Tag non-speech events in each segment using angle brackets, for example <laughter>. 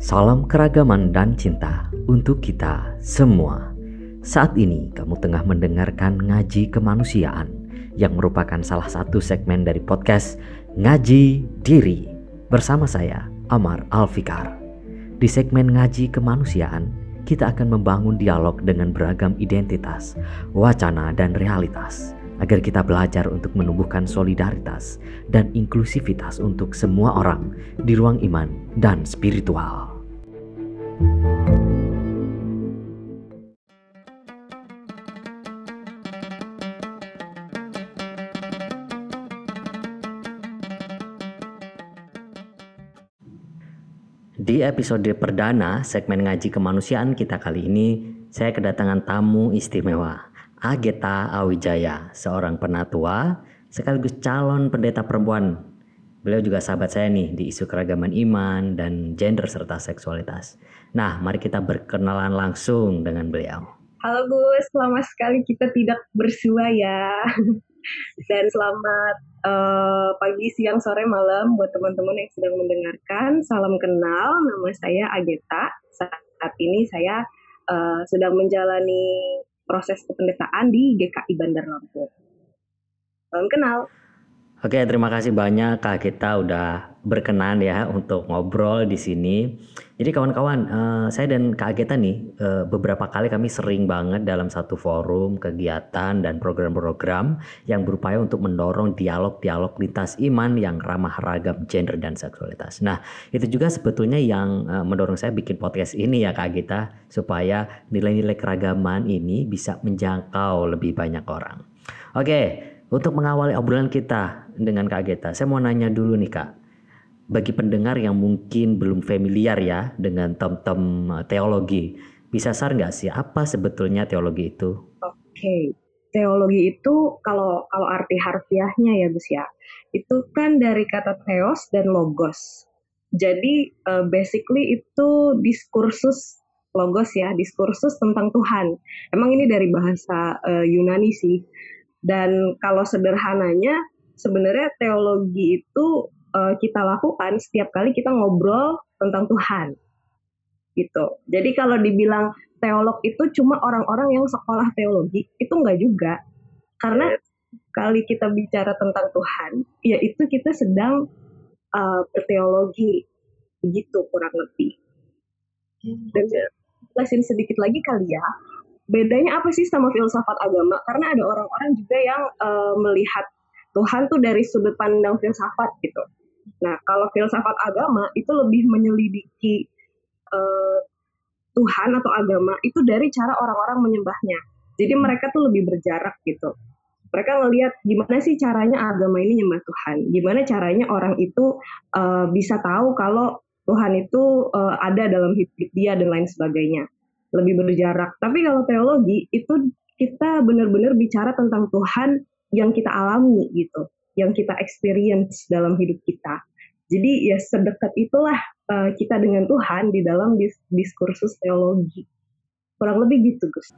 Salam keragaman dan cinta untuk kita semua. Saat ini kamu tengah mendengarkan ngaji kemanusiaan yang merupakan salah satu segmen dari podcast Ngaji Diri bersama saya Amar Alfikar. Di segmen ngaji kemanusiaan, kita akan membangun dialog dengan beragam identitas, wacana, dan realitas agar kita belajar untuk menumbuhkan solidaritas dan inklusivitas untuk semua orang di ruang iman dan spiritual. Di episode perdana segmen ngaji kemanusiaan kita kali ini, saya kedatangan tamu istimewa. Ageta Awijaya, seorang penatua sekaligus calon pendeta perempuan. Beliau juga sahabat saya nih di isu keragaman iman dan gender serta seksualitas. Nah, mari kita berkenalan langsung dengan beliau. Halo Gus, selamat sekali kita tidak bersua ya. <laughs> Dan selamat uh, pagi, siang, sore, malam buat teman-teman yang sedang mendengarkan. Salam kenal, nama saya Ageta. Saat ini saya uh, sedang menjalani proses kependetaan di GKI Bandar Lampung. Salam kenal. Oke, terima kasih banyak Kak kita udah berkenan ya untuk ngobrol di sini. Jadi kawan-kawan, uh, saya dan Kak Ageta nih uh, beberapa kali kami sering banget dalam satu forum, kegiatan dan program-program yang berupaya untuk mendorong dialog-dialog lintas iman yang ramah ragam gender dan seksualitas. Nah, itu juga sebetulnya yang uh, mendorong saya bikin podcast ini ya Kak Ageta supaya nilai-nilai keragaman ini bisa menjangkau lebih banyak orang. Oke, untuk mengawali obrolan kita dengan Kak Geta, saya mau nanya dulu nih Kak. Bagi pendengar yang mungkin belum familiar ya dengan tem-tem eh, teologi, bisa share nggak sih apa sebetulnya teologi itu? Oke, teologi itu kalau kalau arti harfiahnya ya Gus ya, itu kan dari kata theos dan logos. Jadi uh, basically itu diskursus logos ya, diskursus tentang Tuhan. Emang ini dari bahasa uh, Yunani sih. Dan kalau sederhananya sebenarnya teologi itu uh, kita lakukan setiap kali kita ngobrol tentang Tuhan. Gitu. Jadi kalau dibilang teolog itu cuma orang-orang yang sekolah teologi, itu enggak juga. Karena kali kita bicara tentang Tuhan, ya itu kita sedang uh, berteologi. Begitu kurang lebih. Dan jelasin sedikit lagi kali ya bedanya apa sih sama filsafat agama? Karena ada orang-orang juga yang uh, melihat Tuhan tuh dari sudut pandang filsafat gitu. Nah, kalau filsafat agama itu lebih menyelidiki uh, Tuhan atau agama itu dari cara orang-orang menyembahnya. Jadi mereka tuh lebih berjarak gitu. Mereka ngelihat gimana sih caranya agama ini nyembah Tuhan. Gimana caranya orang itu uh, bisa tahu kalau Tuhan itu uh, ada dalam hidup dia dan lain sebagainya lebih berjarak. Tapi kalau teologi itu kita benar-benar bicara tentang Tuhan yang kita alami gitu, yang kita experience dalam hidup kita. Jadi ya sedekat itulah uh, kita dengan Tuhan di dalam dis diskursus teologi. Kurang lebih gitu, Gus.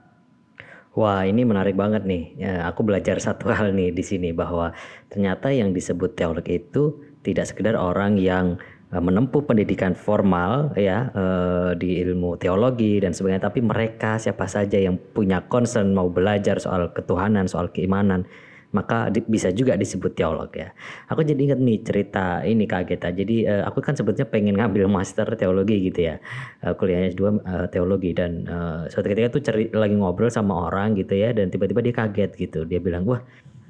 Wah, ini menarik banget nih. Ya, aku belajar <laughs> satu hal nih di sini bahwa ternyata yang disebut teologi itu tidak sekedar orang yang menempuh pendidikan formal ya eh, di ilmu teologi dan sebagainya tapi mereka siapa saja yang punya concern mau belajar soal ketuhanan soal keimanan maka bisa juga disebut teolog ya. Aku jadi ingat nih cerita ini Kak Geta. Jadi uh, aku kan sebetulnya pengen ngambil <laughs> master teologi gitu ya. Kuliahnya dua teologi dan suatu ketika tuh ceri, lagi ngobrol sama orang gitu ya dan tiba-tiba dia kaget gitu. Dia bilang, "Wah,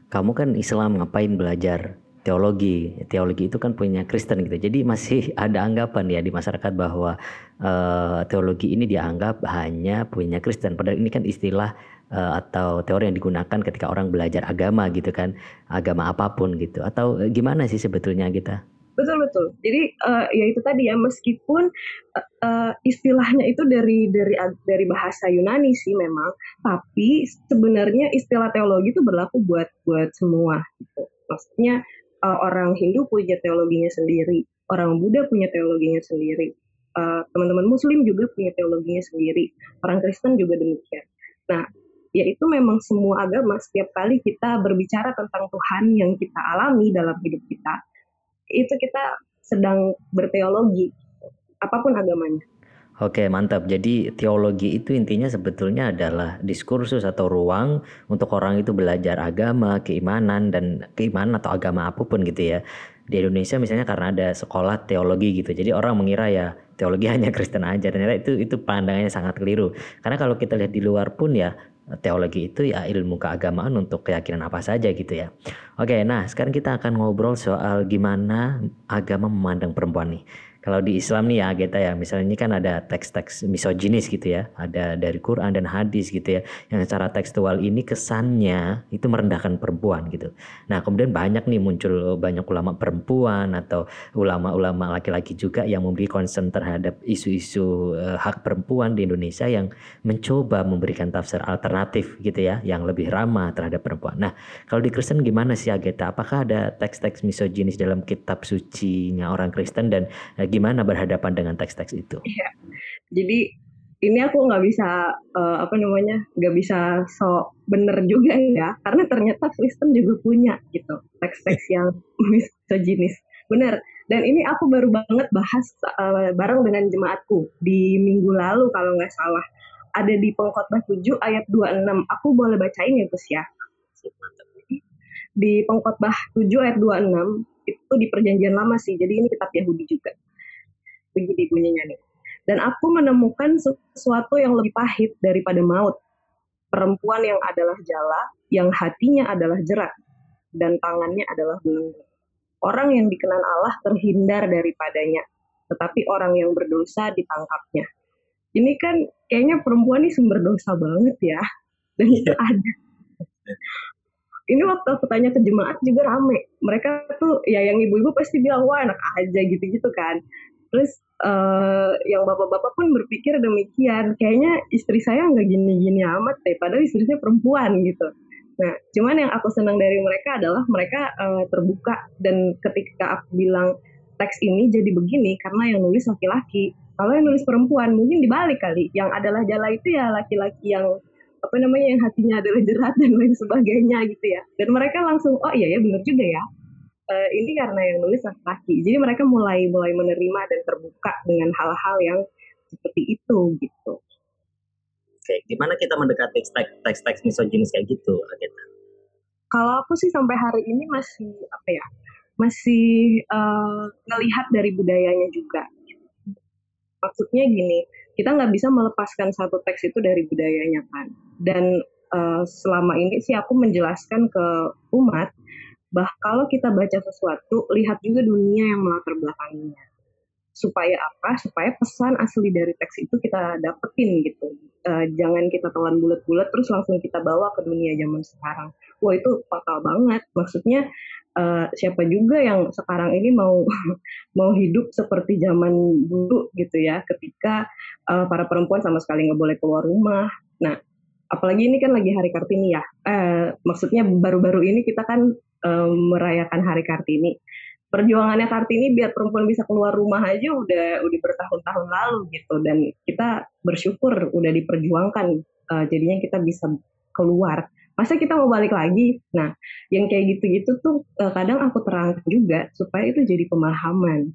kamu kan Islam ngapain belajar teologi. Teologi itu kan punya Kristen gitu. Jadi masih <laughs> ada anggapan ya di masyarakat bahwa uh, teologi ini dianggap hanya punya Kristen. Padahal ini kan istilah uh, atau teori yang digunakan ketika orang belajar agama gitu kan, agama apa pun gitu. Atau uh, gimana sih sebetulnya kita? Betul betul. Jadi uh, ya itu tadi ya meskipun uh, istilahnya itu dari dari dari bahasa Yunani sih memang, tapi sebenarnya istilah teologi itu berlaku buat buat semua gitu. Maksudnya uh, orang Hindu punya teologinya sendiri, orang Buddha punya teologinya sendiri, uh, teman-teman Muslim juga punya teologinya sendiri, orang Kristen juga demikian. Nah, yaitu memang semua agama setiap kali kita berbicara tentang Tuhan yang kita alami dalam hidup kita, itu kita sedang berteologi. apa pun agamanya. Oke, mantap. Jadi teologi itu intinya sebetulnya adalah diskursus atau ruang untuk orang itu belajar agama, keimanan dan keimanan atau agama apa pun gitu ya. Di Indonesia misalnya karena ada sekolah teologi gitu. Jadi orang mengira ya teologi <laughs> hanya Kristen aja. Ternyata itu itu pandangannya sangat keliru. Karena kalau kita lihat di luar pun ya teologi itu ya ilmu keagamaan untuk keyakinan apa saja gitu ya. Oke, nah sekarang kita akan ngobrol soal gimana agama memandang perempuan nih. Kalau di Islam nih ya Ageta ya, misalnya ini kan ada teks-teks misoginis gitu ya, ada dari Quran dan hadis gitu ya, yang secara tekstual ini kesannya itu merendahkan perempuan gitu. Nah kemudian banyak nih muncul banyak ulama perempuan atau ulama-ulama laki-laki juga yang memiliki concern terhadap isu-isu uh, hak perempuan di Indonesia yang mencoba memberikan tafsir alternatif gitu ya, yang lebih ramah terhadap perempuan. Nah kalau di Kristen gimana sih Ageta? Apakah ada teks-teks misoginis dalam kitab sucinya orang Kristen dan uh, gimana berhadapan dengan teks-teks itu? Iya. Jadi ini aku nggak bisa uh, apa namanya nggak bisa so bener juga ya karena ternyata Kristen juga punya gitu teks-teks yang <laughs> misoginis. Bener. Dan ini aku baru banget bahas uh, bareng dengan jemaatku di minggu lalu kalau nggak salah. Ada di pengkhotbah 7 ayat 26 aku boleh bacain ya Gus ya? Di pengkhotbah 7 ayat 26 itu di perjanjian lama sih. Jadi ini kitab Yahudi juga begini bunyinya nih. Dan aku menemukan sesuatu yang lebih pahit daripada maut. Perempuan yang adalah jala, yang hatinya adalah jerat, dan tangannya adalah belenggu. Orang yang dikenal Allah terhindar daripadanya, tetapi orang yang berdosa ditangkapnya. Ini kan kayaknya perempuan ini sumber dosa banget ya. Dan itu iya. ada. Ini waktu aku tanya ke jemaat juga rame. Mereka tuh ya yang ibu-ibu pasti bilang, wah enak aja gitu-gitu kan. Terus uh, yang bapak-bapak pun berpikir demikian. Kayaknya istri saya nggak gini-gini amat deh, padahal istrinya perempuan gitu. Nah, cuman yang aku senang dari mereka adalah mereka uh, terbuka dan ketika aku bilang teks ini jadi begini karena yang nulis laki-laki. Kalau yang nulis perempuan mungkin dibalik kali. Yang adalah jala itu ya laki-laki yang apa namanya yang hatinya adalah jerat dan lain sebagainya gitu ya. Dan mereka langsung oh iya ya benar juga ya uh, ini karena yang nulis laki-laki. Jadi mereka mulai mulai menerima dan terbuka dengan hal-hal yang seperti itu gitu. Oke, gimana kita mendekati teks-teks misoginis kayak gitu? Kalau aku sih sampai hari ini masih apa ya, masih uh, ngelihat dari budayanya juga. Maksudnya gini, kita nggak bisa melepaskan satu teks itu dari budayanya kan. Dan uh, selama ini sih aku menjelaskan ke umat bah kalau kita baca sesuatu lihat juga dunia yang melatar belakanginya supaya apa? Supaya pesan asli dari teks itu kita dapetin gitu. Uh, jangan kita telan bulat-bulat terus langsung kita bawa ke dunia zaman sekarang. Wah itu fatal banget. Maksudnya uh, siapa juga yang sekarang ini mau <laughs> mau hidup seperti zaman dulu gitu ya. Ketika uh, para perempuan sama sekali nggak boleh keluar rumah. Nah apalagi ini kan lagi hari kartini ya. Eh, maksudnya baru-baru ini kita kan um, merayakan Hari Kartini. Perjuangannya Kartini biar perempuan bisa keluar rumah aja udah udah bertahun-tahun lalu gitu dan kita bersyukur udah diperjuangkan uh, jadinya kita bisa keluar. Masa kita mau balik lagi? Nah, yang kayak gitu-gitu tuh uh, kadang aku terangkan juga supaya itu jadi pemahaman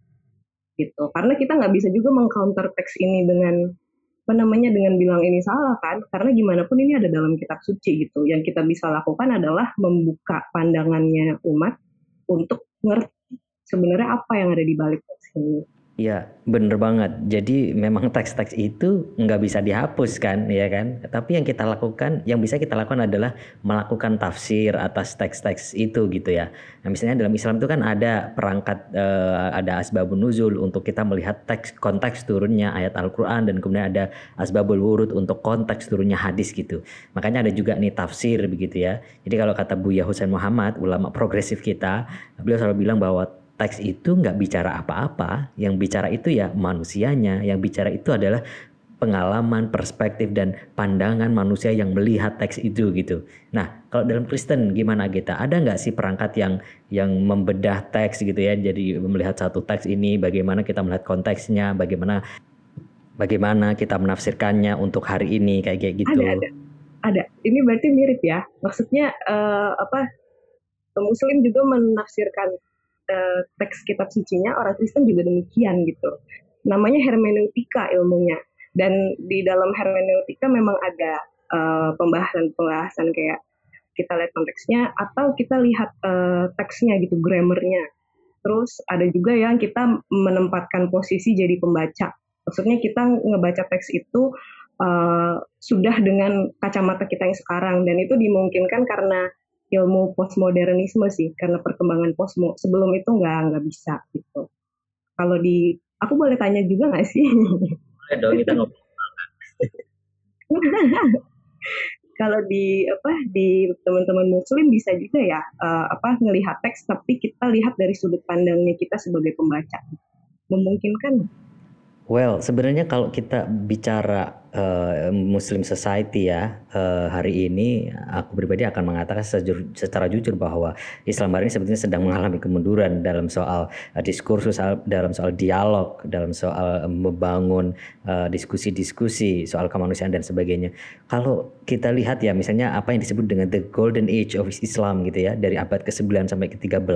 gitu. Karena kita nggak bisa juga mengcounter teks ini dengan apa namanya dengan bilang ini salah kan? Karena gimana pun ini ada dalam kitab suci gitu. Yang kita bisa lakukan adalah membuka pandangannya umat untuk ngerti sebenarnya apa yang ada di balik ini Iya, bener banget. Jadi memang <laughs> teks-teks itu nggak bisa dihapus kan, ya kan? Tapi yang kita lakukan, yang bisa kita lakukan adalah melakukan tafsir atas teks-teks itu gitu ya. Nah, misalnya dalam Islam itu kan ada perangkat, uh, ada asbabun nuzul untuk kita melihat teks konteks turunnya ayat Al-Quran dan kemudian ada asbabul wurud untuk konteks turunnya hadis gitu. Makanya ada juga nih tafsir begitu ya. Jadi kalau kata Buya Husain Muhammad, ulama progresif kita, beliau selalu bilang bahwa teks itu nggak bicara apa-apa, yang bicara itu ya manusianya, yang bicara itu adalah pengalaman, perspektif dan pandangan manusia yang melihat teks itu gitu. Nah, kalau dalam Kristen gimana kita? Ada nggak sih perangkat yang yang membedah teks gitu ya? Jadi melihat satu teks ini, bagaimana kita melihat konteksnya, bagaimana bagaimana kita menafsirkannya untuk hari ini kayak kayak gitu. Ada, ada, ada. Ini berarti mirip ya. Maksudnya uh, apa? Muslim juga menafsirkan uh, teks kitab sucinya orang Kristen juga demikian gitu. namanya hermeneutika ilmunya. Dan di dalam hermeneutika memang ada uh, pembahasan-pembahasan kayak kita lihat konteksnya atau kita lihat uh, teksnya gitu, grammarnya. Terus ada juga yang kita menempatkan posisi jadi pembaca. Maksudnya kita ngebaca teks itu uh, sudah dengan kacamata kita yang sekarang dan itu dimungkinkan karena ilmu postmodernisme sih karena perkembangan posmo sebelum itu nggak nggak bisa gitu. Kalau di aku boleh tanya juga nggak sih? Boleh dong kita ngobrol <laughs> kalau di apa di teman-teman muslim bisa juga ya uh, apa ngelihat teks tapi kita lihat dari sudut pandangnya kita sebagai pembaca. Memungkinkan Well, sebenarnya kalau kita bicara uh, Muslim society ya uh, hari ini, aku pribadi akan mengatakan sejur, secara jujur bahwa Islam hari ini sebetulnya sedang mengalami kemunduran dalam soal uh, diskursus, dalam soal dialog, dalam soal membangun diskusi-diskusi uh, soal kemanusiaan dan sebagainya. Kalau kita lihat ya, misalnya apa yang disebut dengan the golden age of Islam gitu ya, dari abad ke-9 sampai ke-13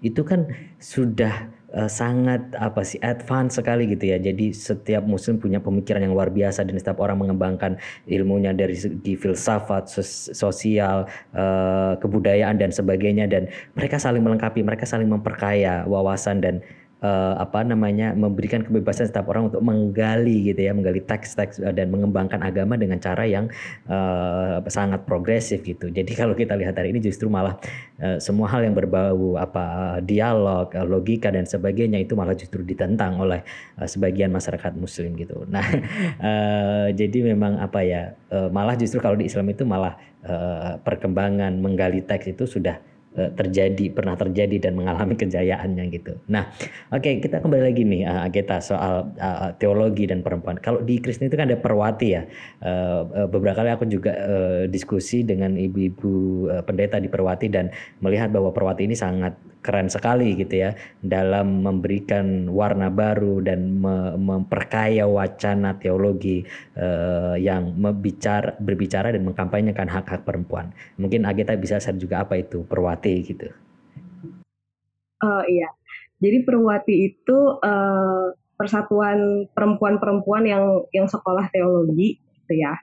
itu kan sudah uh, sangat apa sih advance sekali gitu ya. Jadi setiap muslim punya pemikiran yang luar biasa dan setiap orang mengembangkan ilmunya dari segi filsafat, sosial, uh, kebudayaan dan sebagainya dan mereka saling melengkapi, mereka saling memperkaya wawasan dan uh, apa namanya memberikan kebebasan setiap orang untuk menggali gitu ya menggali teks-teks uh, dan mengembangkan agama dengan cara yang uh, sangat progresif gitu. Jadi <laughs> kalau kita lihat hari ini justru malah uh, semua hal yang berbau apa dialog logika dan sebagainya itu malah justru ditentang oleh uh, sebagian masyarakat muslim gitu. <laughs> Nah uh, jadi memang apa ya uh, malah justru kalau di Islam itu malah uh, perkembangan menggali teks itu sudah Eh, terjadi pernah terjadi dan mengalami <laughs> kejayaannya gitu. Nah, oke okay, kita kembali lagi nih uh, Ageta soal uh, teologi dan perempuan. Kalau di Kristen itu kan ada perwati ya. Uh, beberapa kali aku juga uh, diskusi dengan ibu-ibu uh, pendeta di perwati dan melihat bahwa perwati ini sangat keren sekali gitu ya dalam memberikan warna baru dan me memperkaya wacana teologi uh, yang membicara, berbicara dan mengkampanyekan hak-hak perempuan. Mungkin Ageta bisa share juga apa itu perwati gitu. Uh, iya, jadi perwati itu uh, persatuan perempuan-perempuan yang yang sekolah teologi gitu ya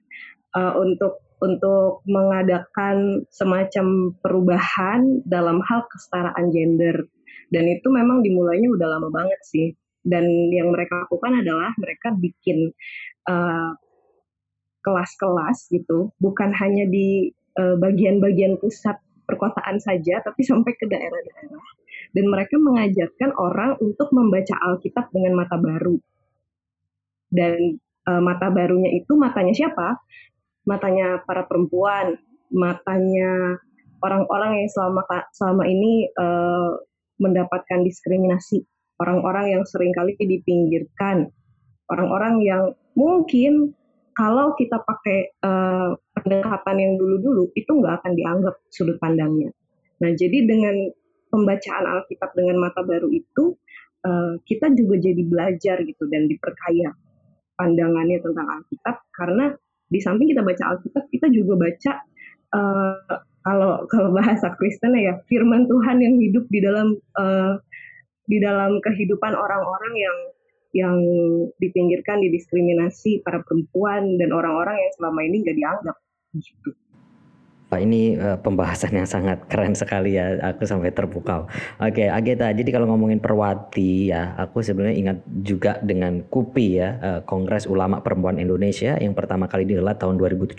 uh, untuk untuk mengadakan semacam perubahan dalam hal kesetaraan gender. Dan itu memang dimulainya udah lama banget sih. Dan yang mereka lakukan adalah mereka bikin kelas kelas-kelas gitu, bukan hanya di uh, bagian-bagian pusat perkotaan saja, tapi sampai ke daerah-daerah. Dan mereka mengajarkan orang untuk membaca Alkitab dengan mata baru. Dan uh, mata barunya itu matanya siapa? Matanya para perempuan, matanya orang-orang yang selama selama ini uh, mendapatkan diskriminasi, orang-orang yang sering kali dipinggirkan, orang-orang yang mungkin kalau kita pakai uh, pendekatan yang dulu-dulu itu nggak akan dianggap sudut pandangnya. Nah, jadi dengan pembacaan Alkitab dengan mata baru itu uh, kita juga jadi belajar gitu dan diperkaya pandangannya tentang Alkitab karena di samping kita baca Alkitab, kita juga baca uh, kalau kalau bahasa Kristen ya firman Tuhan yang hidup di dalam uh, di dalam kehidupan orang-orang yang yang dipinggirkan, didiskriminasi para perempuan dan orang-orang yang selama ini nggak dianggap gitu. Pak ini uh, pembahasan yang sangat keren sekali ya. Aku sampai terpukau. Oke, okay, Ageta. Jadi kalau ngomongin Perwati ya, aku sebenarnya ingat juga dengan KUPI ya, uh, Kongres Ulama Perempuan Indonesia yang pertama kali digelar tahun 2017.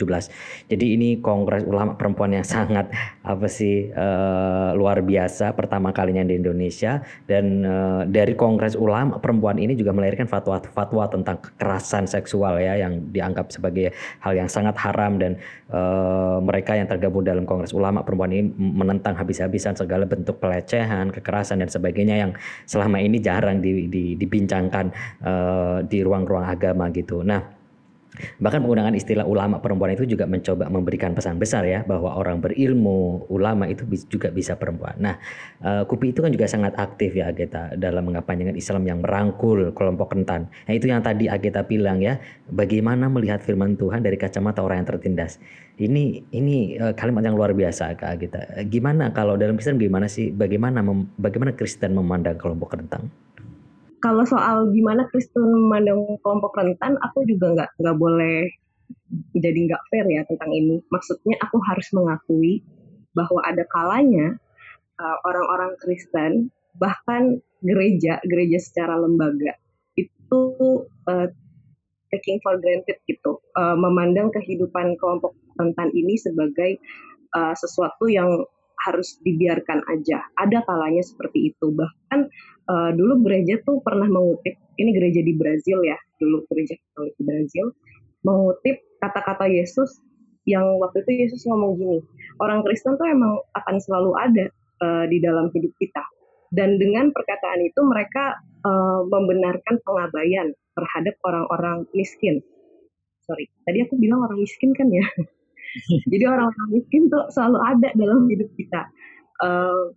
Jadi ini Kongres Ulama Perempuan yang sangat apa sih uh, luar biasa pertama kalinya di Indonesia dan uh, dari Kongres Ulama Perempuan ini juga melahirkan fatwa-fatwa tentang kekerasan seksual ya yang dianggap sebagai hal yang sangat haram dan uh, mereka yang tergabung dalam Kongres Ulama Perempuan ini menentang habis-habisan segala bentuk pelecehan, kekerasan dan sebagainya yang selama ini jarang di, di, dibincangkan uh, di ruang-ruang agama gitu. Nah, Bahkan penggunaan istilah ulama perempuan itu juga mencoba memberikan pesan besar ya bahwa orang berilmu, ulama itu juga bisa perempuan. Nah, uh, Kupi itu kan juga sangat aktif ya Ageta dalam mengapanyakan Islam yang merangkul kelompok rentan. Nah, itu yang tadi Ageta bilang ya, bagaimana melihat firman Tuhan dari kacamata orang yang tertindas. Ini ini uh, kalimat yang luar biasa Kak Ageta. Gimana kalau dalam Kristen gimana sih bagaimana mem, bagaimana Kristen memandang kelompok rentan? Kalau soal gimana Kristen memandang kelompok rentan, aku juga nggak nggak boleh jadi nggak fair ya tentang ini. Maksudnya aku harus mengakui bahwa ada kalanya uh, orang-orang Kristen bahkan gereja gereja secara lembaga itu uh, taking for granted gitu, uh, memandang kehidupan kelompok rentan ini sebagai uh, sesuatu yang harus dibiarkan aja. Ada kalanya seperti itu. Bahkan uh, dulu gereja tuh pernah mengutip, ini gereja di Brazil ya, dulu gereja Katolik di Brazil, mengutip kata-kata Yesus yang waktu itu Yesus ngomong gini, orang Kristen tuh emang akan selalu ada uh, di dalam hidup kita. Dan dengan perkataan itu mereka uh, membenarkan pengabaian terhadap orang-orang miskin. Sorry, tadi aku bilang orang miskin kan ya. <laughs> Jadi orang-orang miskin tuh selalu ada dalam hidup kita. Uh,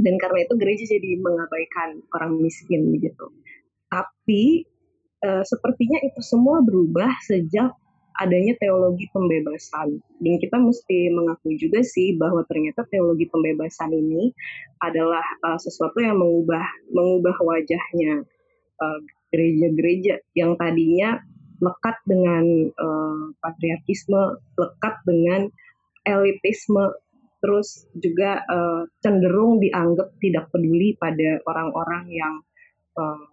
dan karena itu gereja jadi mengabaikan orang miskin gitu. Tapi uh, sepertinya itu semua berubah sejak adanya teologi pembebasan. Dan kita mesti mengakui juga sih bahwa ternyata teologi pembebasan ini adalah uh, sesuatu yang mengubah mengubah wajahnya gereja-gereja uh, yang tadinya lekat dengan uh, patriarkisme, lekat dengan elitisme, terus juga uh, cenderung dianggap tidak peduli pada orang-orang yang uh,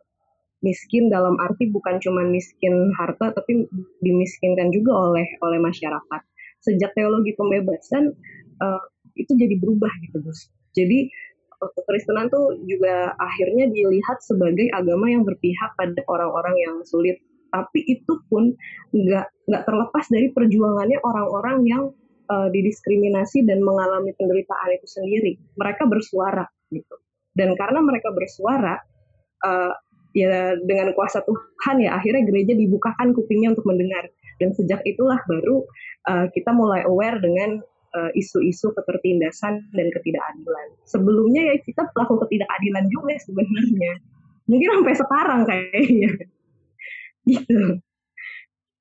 miskin dalam arti bukan cuma miskin harta, tapi dimiskinkan juga oleh oleh masyarakat. Sejak teologi pembebasan uh, itu jadi berubah gitu, Gus. Jadi kekristenan tuh juga akhirnya dilihat sebagai agama yang berpihak pada orang-orang yang sulit tapi itu pun nggak nggak terlepas dari perjuangannya orang-orang yang uh, didiskriminasi dan mengalami penderitaan itu sendiri. Mereka bersuara gitu. Dan karena mereka bersuara, uh, ya dengan kuasa Tuhan ya akhirnya gereja dibukakan kupingnya untuk mendengar. Dan sejak itulah baru uh, kita mulai aware dengan isu-isu uh, ketertindasan dan ketidakadilan. Sebelumnya ya kita pelaku ketidakadilan juga sebenarnya. Mungkin sampai sekarang kayaknya gitu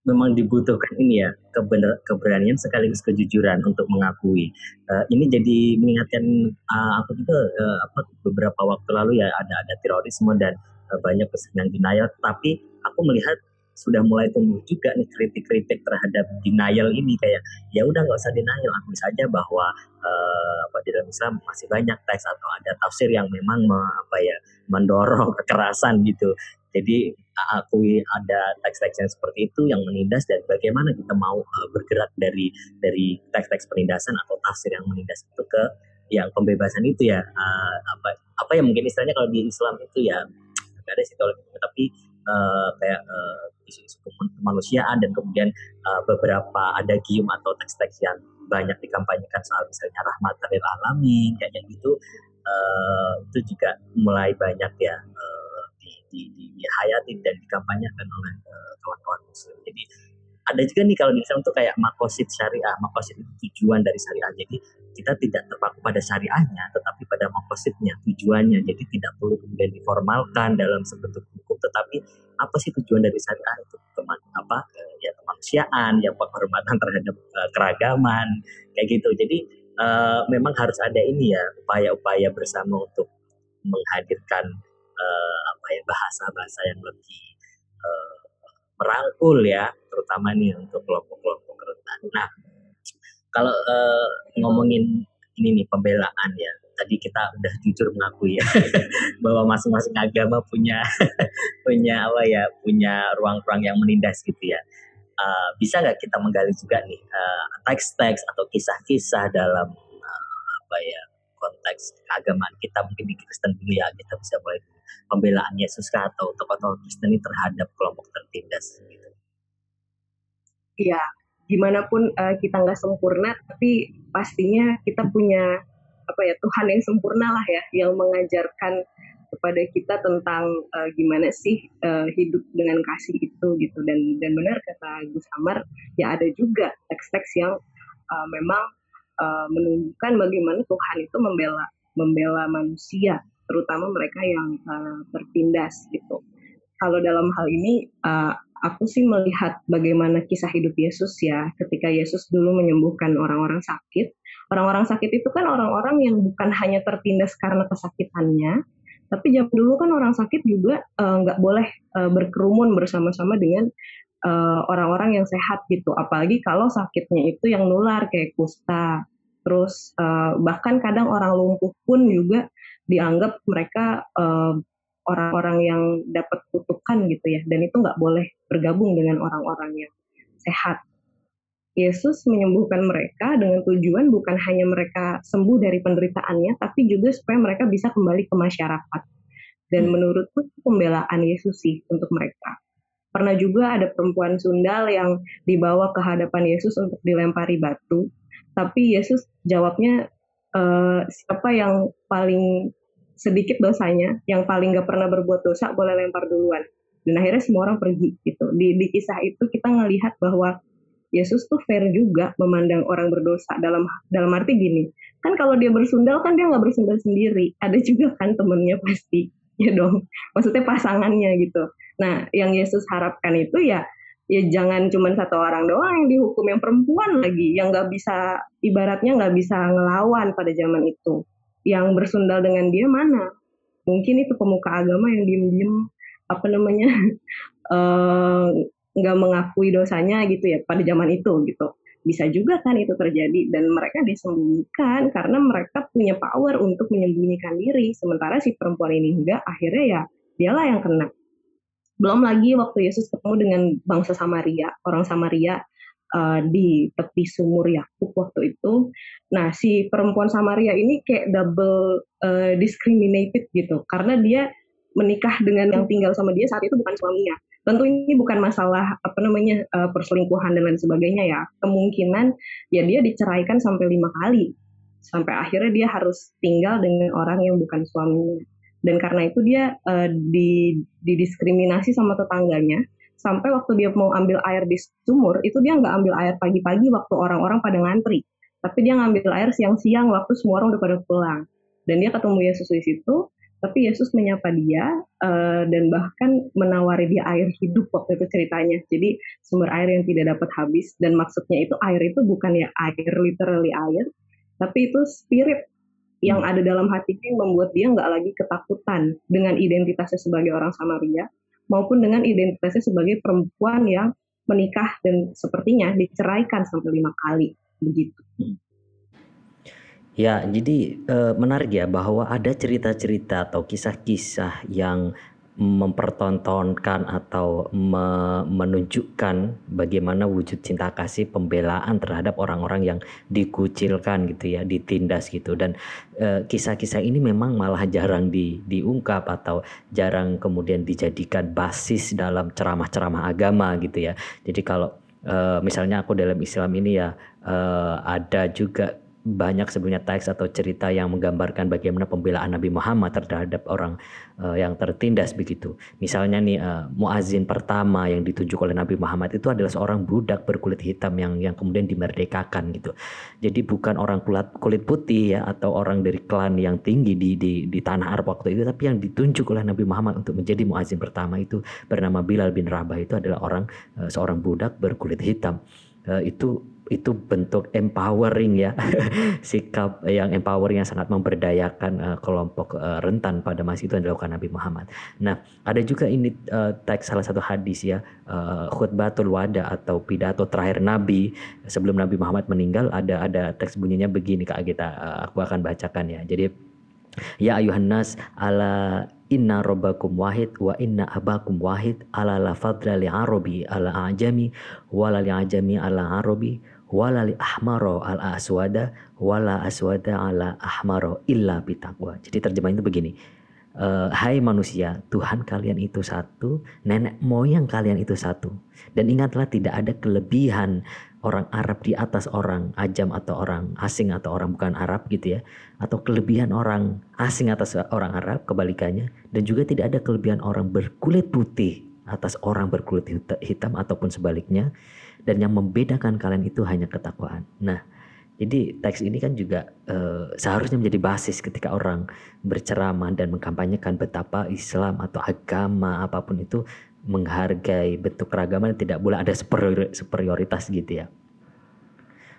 memang dibutuhkan ini ya kebenar, keberanian sekaligus kejujuran untuk mengakui. Uh, ini jadi mengingatkan uh, aku juga uh, apa beberapa waktu lalu ya ada ada terorisme dan uh, banyak kesenian denial. Tapi aku melihat sudah mulai tumbuh juga nih kritik-kritik terhadap denial ini kayak ya udah nggak usah denial akui saja bahwa uh, apa di dalam Islam masih banyak teks atau ada tafsir yang memang me, apa ya mendorong <laughs> kekerasan gitu. Jadi akui ada teks-teks yang seperti itu yang menindas dan bagaimana kita mau uh, bergerak dari dari teks-teks penindasan atau tafsir yang menindas itu ke yang pembebasan itu ya uh, apa apa yang mungkin istilahnya kalau di Islam itu ya ada sih tapi uh, kayak uh, isu-isu kemanusiaan dan kemudian uh, beberapa ada gium atau teks-teks yang banyak dikampanyekan soal misalnya rahmat dari alamin kayak gitu uh, itu juga mulai banyak ya uh, di, di, dihayatin dan dikampanyekan oleh uh, kawan-kawan muslim. Jadi ada juga nih kalau misalnya untuk kayak makosid syariah, makosid itu tujuan dari syariah. Jadi kita tidak terpaku pada syariahnya, tetapi pada makosidnya, tujuannya. Jadi tidak perlu kemudian diformalkan dalam sebentuk hukum, tetapi apa sih tujuan dari syariah itu keman, apa ya kemanusiaan, ya penghormatan terhadap uh, keragaman, kayak gitu. Jadi uh, memang harus ada ini ya upaya-upaya bersama untuk menghadirkan uh, apa ya bahasa-bahasa yang lebih uh, merangkul ya, terutama nih untuk kelompok-kelompok rentan. Nah, kalau uh, ngomongin ini nih pembelaan ya, tadi kita udah jujur mengakui ya <laughs> bahwa masing-masing agama punya <laughs> punya apa ya, punya ruang-ruang yang menindas gitu ya. Uh, bisa nggak kita menggali juga nih teks-teks uh, atau kisah-kisah dalam uh, apa ya konteks keagamaan kita mungkin di Kristen dulu ya kita bisa mulai pembelaan Yesus atau tokoh-tokoh Kristen ini terhadap kelompok tertindas gitu. Iya, gimana pun uh, kita nggak sempurna, tapi pastinya kita punya apa ya Tuhan yang sempurna lah ya, yang mengajarkan kepada kita tentang uh, gimana sih uh, hidup dengan kasih itu gitu dan dan benar kata Gus Amar ya ada juga teks-teks yang uh, memang uh, menunjukkan bagaimana Tuhan itu membela membela manusia terutama mereka yang uh, tertindas gitu. Kalau dalam hal ini uh, aku sih melihat bagaimana kisah hidup Yesus ya ketika Yesus dulu menyembuhkan orang-orang sakit. Orang-orang sakit itu kan orang-orang yang bukan hanya tertindas karena kesakitannya, Tapi jam dulu kan orang sakit juga uh, nggak uh, boleh uh, berkerumun bersama-sama dengan orang-orang uh, yang sehat gitu. Apalagi kalau sakitnya itu yang nular kayak kusta. Terus uh, bahkan kadang orang lumpuh pun juga dianggap mereka uh, orang-orang yang dapat kutukan gitu ya. Dan itu nggak boleh bergabung dengan orang-orang yang sehat. Yesus menyembuhkan mereka dengan tujuan bukan hanya mereka sembuh dari penderitaannya, tapi juga supaya mereka bisa kembali ke masyarakat. Dan hmm. menurutku pembelaan Yesus sih untuk mereka. Pernah juga ada perempuan sundal yang dibawa ke hadapan Yesus untuk dilempari batu, tapi Yesus jawabnya e, siapa yang paling sedikit dosanya, yang paling gak pernah berbuat dosa boleh lempar duluan. Dan akhirnya semua orang pergi gitu. Di, di kisah itu kita ngelihat bahwa Yesus tuh fair juga memandang orang berdosa dalam dalam arti gini kan kalau dia bersundal kan dia nggak bersundal sendiri ada juga kan temennya pasti <laughs> ya dong maksudnya pasangannya gitu nah yang Yesus harapkan itu ya ya jangan cuma satu orang doang yang dihukum yang perempuan lagi yang nggak bisa ibaratnya nggak bisa ngelawan pada zaman itu. Yang bersundal dengan dia mana? Mungkin itu pemuka agama yang diem-diem apa namanya uh, <laughs> nggak mengakui dosanya gitu ya pada zaman itu gitu. Bisa juga kan itu terjadi dan mereka disembunyikan karena mereka punya power untuk menyembunyikan diri sementara si perempuan ini enggak akhirnya ya dialah yang kena belum lagi waktu Yesus ketemu dengan bangsa Samaria orang Samaria uh, di tepi sumur Yakub waktu itu. Nah si perempuan Samaria ini kayak double uh, discriminated gitu. Karena dia menikah dengan yang tinggal sama dia saat itu bukan suaminya. Tentu ini bukan masalah apa namanya uh, perselingkuhan dan lain sebagainya ya. Kemungkinan ya dia diceraikan sampai lima kali. Sampai akhirnya dia harus tinggal dengan orang yang bukan suaminya dan karena itu dia uh, di didiskriminasi sama tetangganya. Sampai waktu dia mau ambil air di sumur itu dia nggak ambil air pagi-pagi waktu orang-orang pada ngantri. Tapi dia ngambil air siang-siang waktu semua orang udah pada pulang. Dan dia ketemu Yesus di situ tapi Yesus menyapa dia uh, dan bahkan menawari dia air hidup waktu itu ceritanya. Jadi sumber air yang tidak dapat habis dan maksudnya itu air itu bukan ya air literally air, tapi itu spirit yang ada dalam hatinya yang membuat dia nggak lagi ketakutan dengan identitasnya sebagai orang Samaria maupun dengan identitasnya sebagai perempuan yang menikah dan sepertinya diceraikan sampai lima kali begitu. Ya, jadi e, menarik ya bahwa ada cerita-cerita atau kisah-kisah yang mempertontonkan atau me menunjukkan bagaimana wujud cinta kasih pembelaan terhadap orang-orang yang dikucilkan gitu ya, ditindas gitu dan e, kisah-kisah ini memang malah jarang di, diungkap atau jarang kemudian dijadikan basis dalam ceramah-ceramah agama gitu ya. Jadi kalau e, misalnya aku dalam Islam ini ya e, ada juga banyak sebenarnya teks atau cerita yang menggambarkan bagaimana pembelaan Nabi Muhammad terhadap orang uh, yang tertindas begitu. Misalnya nih uh, muazin pertama yang ditunjuk oleh Nabi Muhammad itu adalah seorang budak berkulit hitam yang yang kemudian dimerdekakan gitu. Jadi bukan orang kulit kulit putih ya atau orang dari klan yang tinggi di di di tanah Arab waktu itu tapi yang ditunjuk oleh Nabi Muhammad untuk menjadi muazin pertama itu bernama Bilal bin Rabah itu adalah orang uh, seorang budak berkulit hitam. Uh, itu itu bentuk empowering ya <laughs> sikap yang empowering yang sangat memberdayakan uh, kelompok uh, rentan pada masa itu yang dilakukan Nabi Muhammad. Nah ada juga ini uh, teks salah satu hadis ya uh, khutbatul wada atau pidato terakhir Nabi sebelum Nabi Muhammad meninggal ada ada teks bunyinya begini kak kita uh, aku akan bacakan ya. Jadi ya ayuhan nas ala Inna robbakum wahid wa inna abakum wahid ala la fadla li arabi ala ajami wala li ajami ala arabi wala li ahmaro al aswada wala aswada ala ahmaro illa bitaqwa. Jadi terjemahan itu begini. Uh, Hai manusia, Tuhan kalian itu satu, nenek moyang kalian itu satu. Dan ingatlah tidak ada kelebihan orang Arab di atas orang ajam atau orang asing atau orang bukan Arab gitu ya. Atau kelebihan orang asing atas orang Arab kebalikannya. Dan juga tidak ada kelebihan orang berkulit putih atas orang berkulit hitam ataupun sebaliknya dan yang membedakan kalian itu hanya ketakwaan. Nah, jadi teks ini kan juga uh, seharusnya menjadi basis ketika orang berceramah dan mengkampanyekan betapa Islam atau agama apa pun itu menghargai bentuk keragaman tidak boleh ada superioritas gitu ya.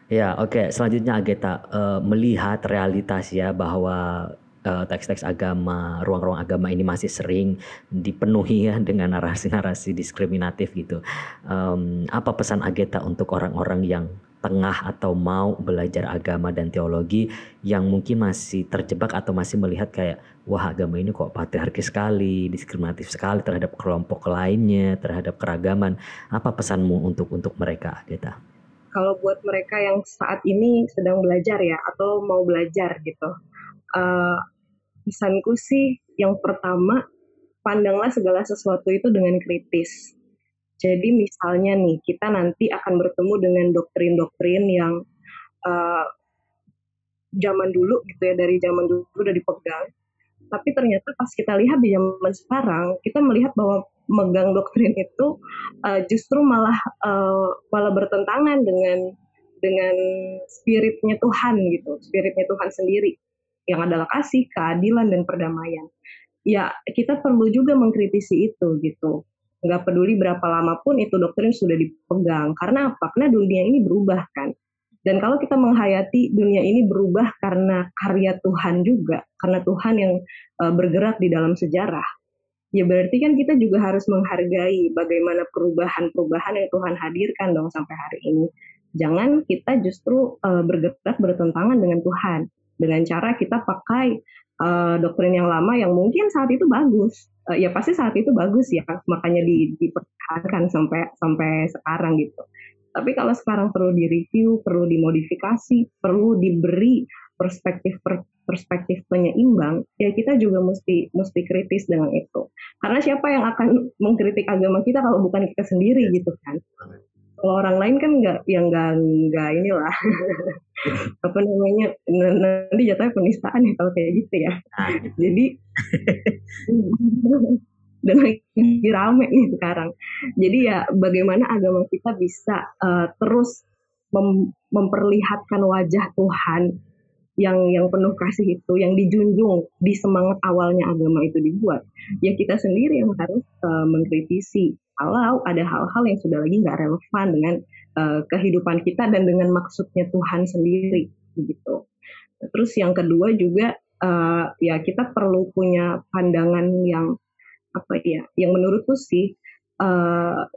Ya, oke. Okay. Selanjutnya Ageta uh, melihat realitas ya bahwa teks-teks agama, ruang-ruang agama ini masih sering dipenuhi ya <laughs> dengan narasi-narasi diskriminatif gitu. Um, apa pesan Ageta untuk orang-orang yang tengah atau mau belajar agama dan teologi yang mungkin masih terjebak atau masih melihat kayak wah agama ini kok patriarki sekali, diskriminatif sekali terhadap kelompok lainnya, terhadap keragaman. Apa pesanmu untuk untuk mereka, Ageta? Kalau buat mereka yang saat ini sedang belajar ya atau mau belajar gitu, uh, pesanku sih yang pertama pandanglah segala sesuatu itu dengan kritis. Jadi misalnya nih kita nanti akan bertemu dengan doktrin-doktrin yang uh, zaman dulu gitu ya dari zaman dulu udah dipegang. Tapi ternyata pas kita lihat di zaman sekarang kita melihat bahwa megang doktrin itu uh, justru malah uh, malah bertentangan dengan dengan spiritnya Tuhan gitu, spiritnya Tuhan sendiri yang adalah kasih, keadilan, dan perdamaian. Ya, kita perlu juga mengkritisi itu gitu. Nggak peduli berapa lama pun itu doktrin sudah dipegang. Karena apa? Karena dunia ini berubah kan. Dan kalau kita menghayati dunia ini berubah karena karya Tuhan juga, karena Tuhan yang uh, bergerak di dalam sejarah, ya berarti kan kita juga harus menghargai bagaimana perubahan-perubahan yang Tuhan hadirkan dong sampai hari ini. Jangan kita justru uh, bergerak bertentangan dengan Tuhan dengan cara kita pakai uh, doktrin yang lama yang mungkin saat itu bagus. Uh, ya pasti saat itu bagus ya makanya di, dipertahankan sampai sampai sekarang gitu. Tapi kalau sekarang perlu direview perlu dimodifikasi perlu diberi perspektif per, perspektif penyeimbang ya kita juga mesti mesti kritis dengan itu. Karena siapa yang akan mengkritik agama kita kalau bukan kita sendiri gitu kan kalau orang lain kan nggak yang nggak nggak inilah. <laughs> Apa namanya nanti jatuhnya penistaan ya kalau kayak gitu ya. Nah, gitu. jadi <laughs> dan lagi rame nih sekarang. Jadi ya bagaimana agama kita bisa uh, terus mem memperlihatkan wajah Tuhan yang yang penuh kasih itu yang dijunjung di semangat awalnya agama itu dibuat. Ya kita sendiri yang harus uh, mengkritisi kalau ada hal-hal yang sudah lagi nggak relevan dengan uh, kehidupan kita dan dengan maksudnya Tuhan sendiri gitu. Terus yang kedua juga uh, ya kita perlu punya pandangan yang apa ya, yang menurutku sih uh,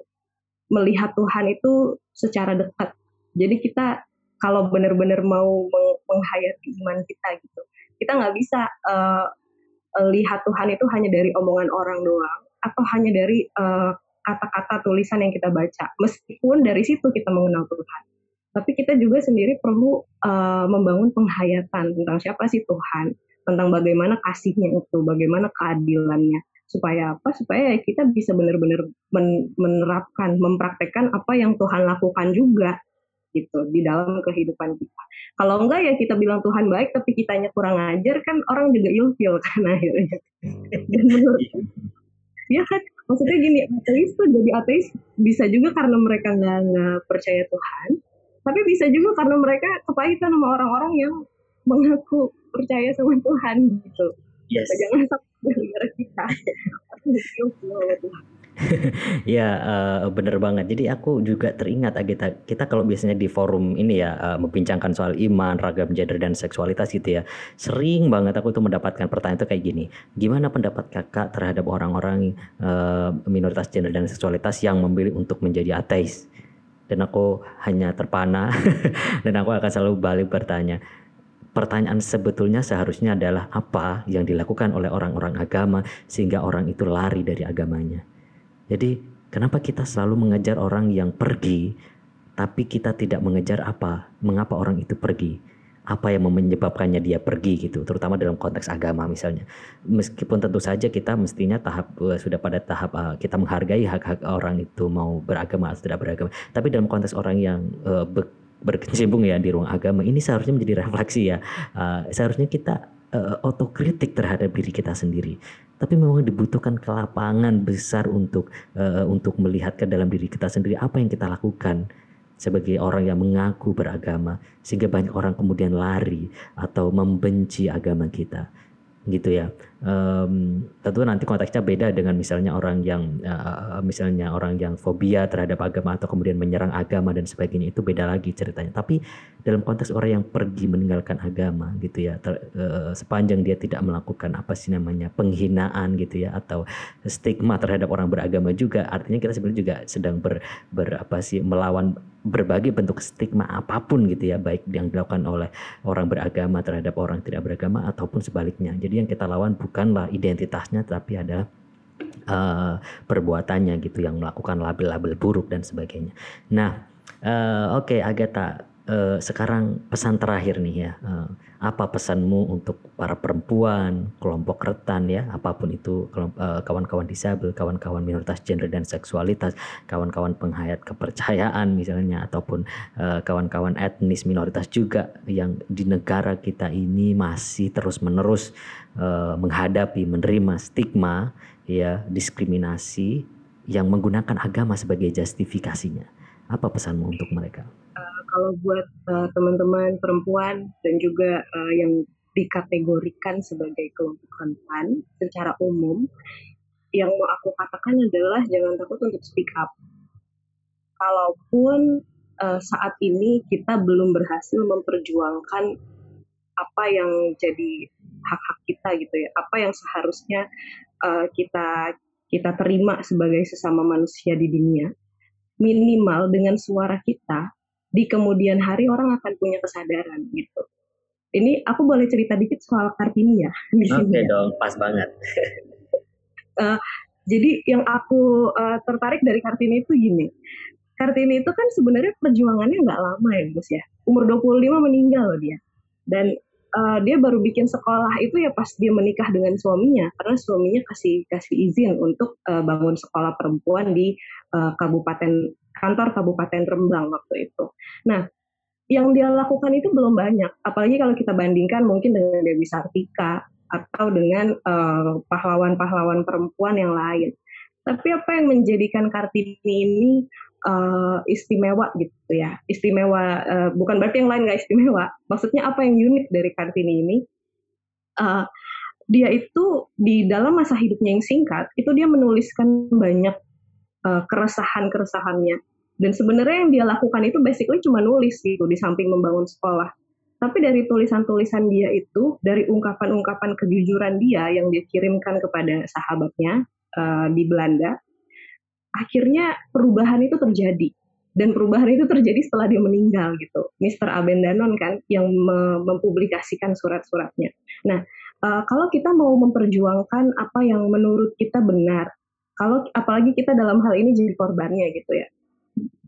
melihat Tuhan itu secara dekat. Jadi kita kalau benar-benar mau menghayati iman kita gitu, kita nggak bisa uh, lihat Tuhan itu hanya dari omongan orang doang atau hanya dari uh, kata-kata tulisan yang kita baca. Meskipun dari situ kita mengenal Tuhan. Tapi kita juga sendiri perlu uh, membangun penghayatan tentang siapa sih Tuhan, tentang bagaimana kasihnya itu, bagaimana keadilannya. Supaya apa? Supaya kita bisa benar-benar men menerapkan, mempraktekkan apa yang Tuhan lakukan juga gitu di dalam kehidupan kita. Kalau enggak ya kita bilang Tuhan baik tapi kitanya kurang ajar kan orang juga ilfil <laughs> kan akhirnya. Hmm. Dan menurut ya kan maksudnya gini ateis tuh jadi ateis bisa juga karena mereka nggak nggak percaya Tuhan tapi bisa juga karena mereka kepahitan sama orang-orang yang mengaku percaya sama Tuhan gitu. Yes. jangan sampai gara kita <laughs> <laughs> ya uh, bener banget. Jadi aku juga teringat Agita, kita kalau biasanya di forum ini ya uh, membincangkan soal iman, ragam gender dan seksualitas gitu ya. Sering banget aku tuh mendapatkan pertanyaan itu kayak gini. Gimana pendapat kakak terhadap orang-orang uh, minoritas gender dan seksualitas yang memilih untuk menjadi ateis? Dan aku hanya terpana <laughs> dan aku akan selalu balik bertanya. Pertanyaan sebetulnya seharusnya adalah apa yang dilakukan oleh orang-orang agama sehingga orang itu lari dari agamanya jadi kenapa kita selalu mengejar orang yang pergi, tapi kita tidak mengejar apa, mengapa orang itu pergi? Apa yang menyebabkannya dia pergi gitu, terutama dalam konteks agama misalnya. Meskipun tentu saja kita mestinya tahap uh, sudah pada tahap uh, kita menghargai hak-hak orang itu mau beragama atau tidak beragama. Tapi dalam konteks orang yang uh, berkecimpung ya di ruang agama ini seharusnya menjadi <laughs> refleksi ya. Uh, seharusnya kita uh, otokritik terhadap diri kita sendiri tapi memang dibutuhkan kelapangan besar untuk uh, untuk melihat ke dalam diri kita sendiri apa yang kita lakukan sebagai orang yang mengaku beragama sehingga banyak orang kemudian lari atau membenci agama kita gitu ya. Um, tentu nanti konteksnya beda dengan misalnya orang yang uh, misalnya orang yang fobia terhadap agama atau kemudian menyerang agama dan sebagainya itu beda lagi ceritanya. Tapi dalam konteks orang yang pergi meninggalkan agama gitu ya, ter, uh, sepanjang dia tidak melakukan apa sih namanya penghinaan gitu ya atau stigma terhadap orang beragama juga, artinya kita sebenarnya juga sedang ber, ber apa sih melawan berbagai bentuk stigma apa pun gitu ya, baik yang dilakukan oleh orang beragama terhadap orang tidak beragama ataupun sebaliknya. Jadi yang kita lawan bukanlah identitasnya tapi ada uh, perbuatannya gitu yang melakukan label-label buruk dan sebagainya. Nah, uh, oke okay, Agatha, uh, sekarang pesan terakhir nih ya. Uh, apa pesanmu untuk para perempuan, kelompok rentan ya, apa pun itu eh, kawan-kawan disabel, kawan-kawan minoritas gender dan seksualitas, kawan-kawan penghayat kepercayaan misalnya ataupun eh, kawan-kawan etnis minoritas juga yang di negara kita ini masih terus-menerus uh, menghadapi menerima stigma ya, diskriminasi yang menggunakan agama sebagai justifikasinya. Apa pesanmu untuk mereka? kalau buat uh, teman-teman perempuan dan juga uh, yang dikategorikan sebagai kelompok rentan secara umum, yang mau aku katakan adalah jangan takut untuk speak up. Kalaupun uh, saat ini kita belum berhasil memperjuangkan apa yang jadi hak-hak kita gitu ya, apa yang seharusnya uh, kita kita terima sebagai sesama manusia di dunia, minimal dengan suara kita di kemudian hari orang akan punya kesadaran gitu. Ini aku boleh cerita dikit soal Kartini ya di <laughs> sini. Oke okay, dong, pas banget. uh, <laughs> jadi yang aku uh, tertarik dari Kartini itu gini. Kartini itu kan sebenarnya perjuangannya nggak lama ya Gus ya. Umur 25 meninggal loh dia. Dan uh, dia baru bikin sekolah itu ya pas dia menikah dengan suaminya karena suaminya kasih kasih izin untuk uh, bangun sekolah perempuan di uh, kabupaten kantor Kabupaten Rembang waktu itu. Nah, yang dia lakukan itu belum banyak, apalagi kalau kita bandingkan mungkin dengan Dewi Sartika atau dengan pahlawan pahlawan-pahlawan perempuan yang lain. Tapi apa yang menjadikan Kartini ini uh, istimewa gitu ya? Istimewa uh, bukan berarti yang lain nggak istimewa. Maksudnya apa yang unik dari Kartini ini? Uh, dia itu di dalam masa hidupnya yang singkat itu dia menuliskan banyak uh, keresahan-keresahannya. Dan sebenarnya yang dia lakukan itu basically cuma nulis gitu di samping membangun sekolah. Tapi dari tulisan-tulisan dia itu, dari ungkapan-ungkapan kejujuran dia yang dia kirimkan kepada sahabatnya uh, di Belanda, akhirnya perubahan itu terjadi. Dan perubahan itu terjadi setelah dia meninggal gitu. Mr. Abendanon kan yang mempublikasikan surat-suratnya. Nah, uh, kalau kita mau memperjuangkan apa yang menurut kita benar, kalau apalagi kita dalam hal ini jadi korbannya gitu ya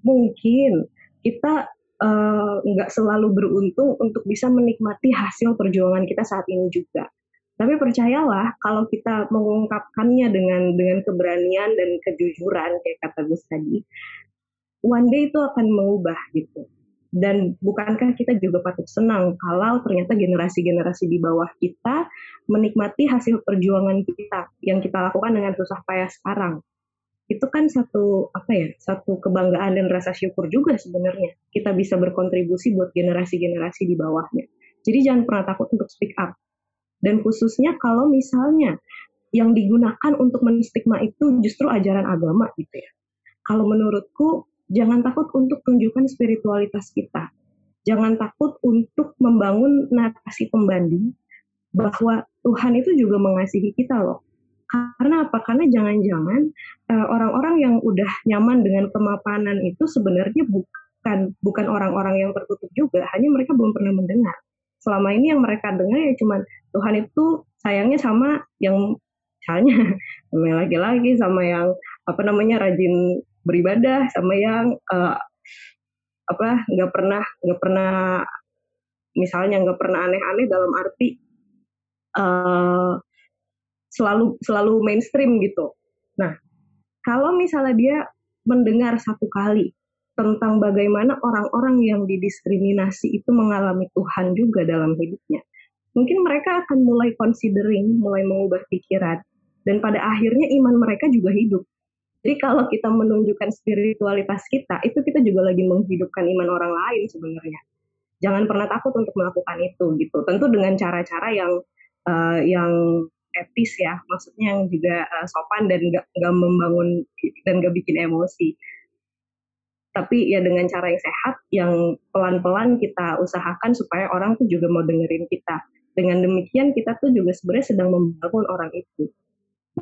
mungkin kita eh, nggak uh, selalu beruntung untuk bisa menikmati hasil perjuangan kita saat ini juga tapi percayalah kalau kita mengungkapkannya dengan dengan keberanian dan kejujuran kayak kata Gus tadi one day itu akan mengubah gitu. Dan bukankah kita juga patut senang kalau ternyata generasi-generasi di bawah kita menikmati hasil perjuangan kita yang kita lakukan dengan susah payah sekarang? Itu kan satu apa ya satu kebanggaan dan rasa syukur juga sebenarnya. Kita bisa berkontribusi buat generasi-generasi di bawahnya. Jadi jangan pernah takut untuk speak up dan khususnya kalau misalnya yang digunakan untuk menstigma itu justru ajaran agama gitu ya kalau menurutku jangan takut untuk tunjukkan spiritualitas kita. Jangan takut untuk membangun narasi pembanding bahwa Tuhan itu juga mengasihi kita loh. Karena apa? Karena jangan-jangan uh, orang-orang yang udah nyaman dengan kemapanan itu sebenarnya bukan bukan orang-orang yang tertutup juga, hanya mereka belum pernah mendengar. Selama ini yang mereka dengar ya cuman Tuhan itu sayangnya sama yang misalnya <laughs> sama yang laki-laki sama yang apa namanya rajin beribadah sama yang uh, apa nggak pernah nggak pernah misalnya nggak pernah aneh-aneh dalam arti uh, selalu selalu mainstream gitu. Nah, kalau misalnya dia mendengar satu kali tentang bagaimana orang-orang yang didiskriminasi itu mengalami Tuhan juga dalam hidupnya, mungkin mereka akan mulai considering, mulai mengubah pikiran, dan pada akhirnya iman mereka juga hidup. Jadi kalau kita menunjukkan spiritualitas kita, itu kita juga lagi menghidupkan iman orang lain sebenarnya. Jangan pernah takut untuk melakukan itu gitu. Tentu dengan cara-cara yang uh, yang etis ya, maksudnya yang juga uh, sopan dan nggak nggak membangun dan nggak bikin emosi. Tapi ya dengan cara yang sehat, yang pelan-pelan kita usahakan supaya orang tuh juga mau dengerin kita. Dengan demikian kita tuh juga sebenarnya sedang membangun orang itu,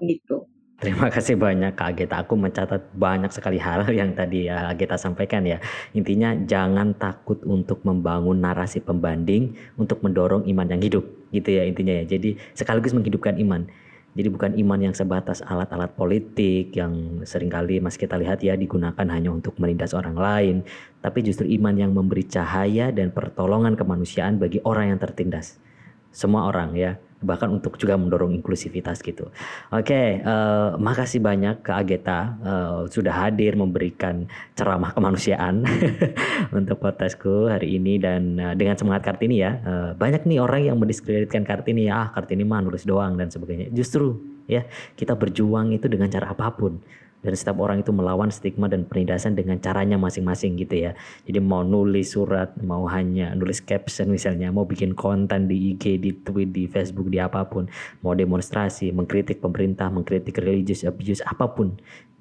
gitu. Terima kasih banyak Kak Ageta. Aku mencatat banyak sekali hal <laughs> yang tadi ya Ageta sampaikan ya. Intinya jangan takut untuk membangun narasi pembanding untuk mendorong iman yang hidup gitu ya intinya ya. Jadi sekaligus menghidupkan iman. Jadi bukan iman yang sebatas alat-alat politik yang sering kali mas kita lihat ya digunakan hanya untuk menindas orang lain, tapi justru iman yang memberi cahaya dan pertolongan kemanusiaan bagi orang yang tertindas. Semua orang ya bahkan untuk juga mendorong inklusivitas gitu. Oke, uh, eh, makasih banyak ke Ageta uh, sudah hadir memberikan ceramah kemanusiaan <laughs> untuk podcastku hari ini dan uh, dengan semangat Kartini ya. Uh, banyak nih orang yang mendiskreditkan Kartini ya, ah Kartini mah nulis doang dan sebagainya. Justru ya kita berjuang itu dengan cara apa pun dan setiap orang itu melawan stigma dan penindasan dengan caranya masing-masing gitu ya. Jadi mau nulis surat mau hanya nulis caption misalnya mau bikin konten di IG di tweet di Facebook di apa pun mau demonstrasi mengkritik pemerintah mengkritik religious abuse apa pun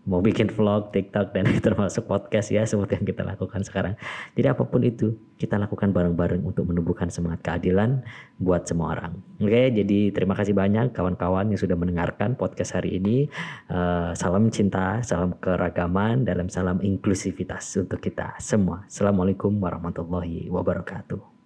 mau bikin vlog, TikTok dan <laughs> termasuk podcast ya seperti yang kita lakukan sekarang. Jadi apa pun itu kita lakukan bareng-bareng untuk menumbuhkan semangat keadilan buat semua orang. Oke, jadi terima kasih banyak kawan-kawan yang sudah mendengarkan podcast hari ini. Uh, salam cinta, salam keragaman, dalam salam inklusivitas untuk kita semua. Assalamualaikum warahmatullahi wabarakatuh.